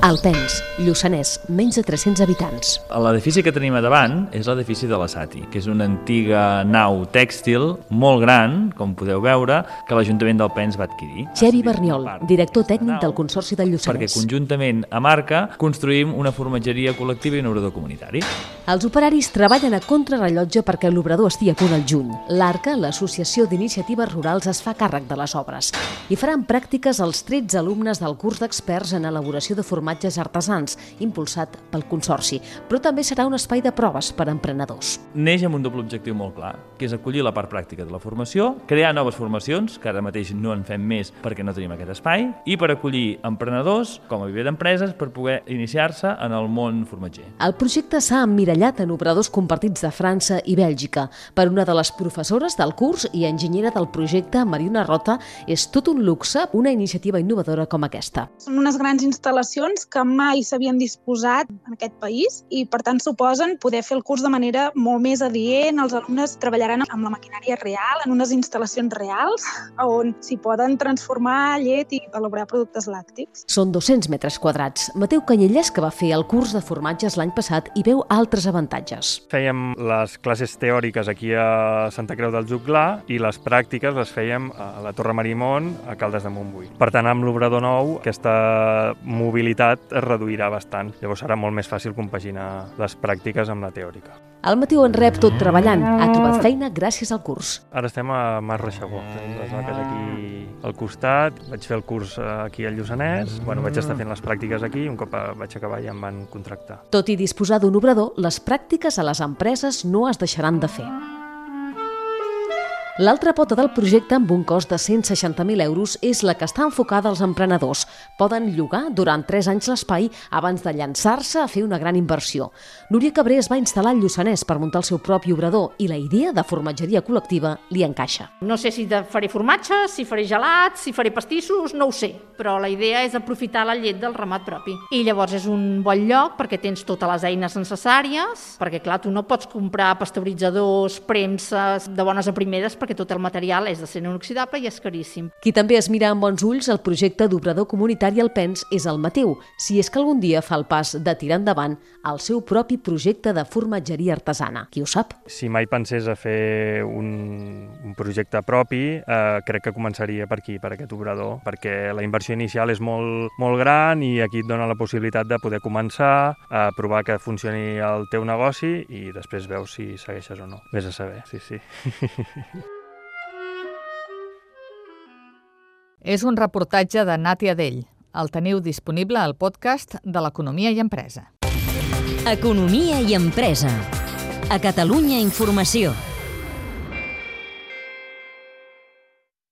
Alpens, Lluçanès, menys de 300 habitants. L'edifici que tenim a davant és l'edifici de la Sati, que és una antiga nau tèxtil molt gran, com podeu veure, que l'Ajuntament d'Alpens va adquirir. Xevi Berniol, director tècnic del Consorci del Perquè Lluçanès. conjuntament a Marca construïm una formatgeria col·lectiva i un obrador comunitari. Els operaris treballen a contrarrellotge perquè l'obrador estigui a punt al juny. L'ARCA, l'Associació d'Iniciatives Rurals, es fa càrrec de les obres i faran pràctiques als 13 alumnes del curs d'experts en elaboració de formatges artesans, impulsat pel Consorci, però també serà un espai de proves per a emprenedors. Neix amb un doble objectiu molt clar, que és acollir la part pràctica de la formació, crear noves formacions, que ara mateix no en fem més perquè no tenim aquest espai, i per acollir emprenedors, com a viver d'empreses, per poder iniciar-se en el món formatger. El projecte s'ha emmirallat en obradors compartits de França i Bèlgica. Per una de les professores del curs i enginyera del projecte, Mariona Rota, és tot un luxe una iniciativa innovadora com aquesta. Són unes grans instal·lacions que mai s'havien disposat en aquest país i, per tant, suposen poder fer el curs de manera molt més adient. Els alumnes treballaran amb la maquinària real, en unes instal·lacions reals, on s'hi poden transformar llet i elaborar productes làctics. Són 200 metres quadrats. Mateu Canyellès, que va fer el curs de formatges l'any passat, hi veu altres avantatges. Fèiem les classes teòriques aquí a Santa Creu del Juglar i les pràctiques les fèiem a la Torre Marimón, a Caldes de Montbui. Per tant, amb l'obrador nou, aquesta mobilitat es reduirà bastant. Llavors serà molt més fàcil compaginar les pràctiques amb la teòrica. El Mateu en rep tot treballant. Ha trobat feina gràcies al curs. Ara estem a Mas Reixagó, tenim les vaques aquí al costat. Vaig fer el curs eh, aquí al Lluçanès, bueno, vaig estar fent les pràctiques aquí i un cop eh, vaig acabar ja em van contractar. Tot i disposar d'un obrador, les pràctiques a les empreses no es deixaran de fer. L'altra pota del projecte, amb un cost de 160.000 euros, és la que està enfocada als emprenedors. Poden llogar durant 3 anys l'espai abans de llançar-se a fer una gran inversió. Núria Cabré es va instal·lar al Lluçanès per muntar el seu propi obrador i la idea de formatgeria col·lectiva li encaixa. No sé si faré formatges, si faré gelats, si faré pastissos, no ho sé, però la idea és aprofitar la llet del ramat propi. I llavors és un bon lloc perquè tens totes les eines necessàries, perquè clar, tu no pots comprar pasteuritzadors, premses de bones a primeres perquè tot el material és de ser inoxidable i és caríssim. Qui també es mira amb bons ulls el projecte d'obrador comunitari al PENS és el Mateu, si és que algun dia fa el pas de tirar endavant el seu propi projecte de formatgeria artesana. Qui ho sap? Si mai pensés a fer un, un projecte propi, eh, crec que començaria per aquí, per aquest obrador, perquè la inversió inicial és molt, molt gran i aquí et dona la possibilitat de poder començar a provar que funcioni el teu negoci i després veus si segueixes o no. Vés a saber, sí, sí. És un reportatge de Nàtia Dell. El teniu disponible al podcast de l'Economia i Empresa. Economia i empresa. A Catalunya Informació.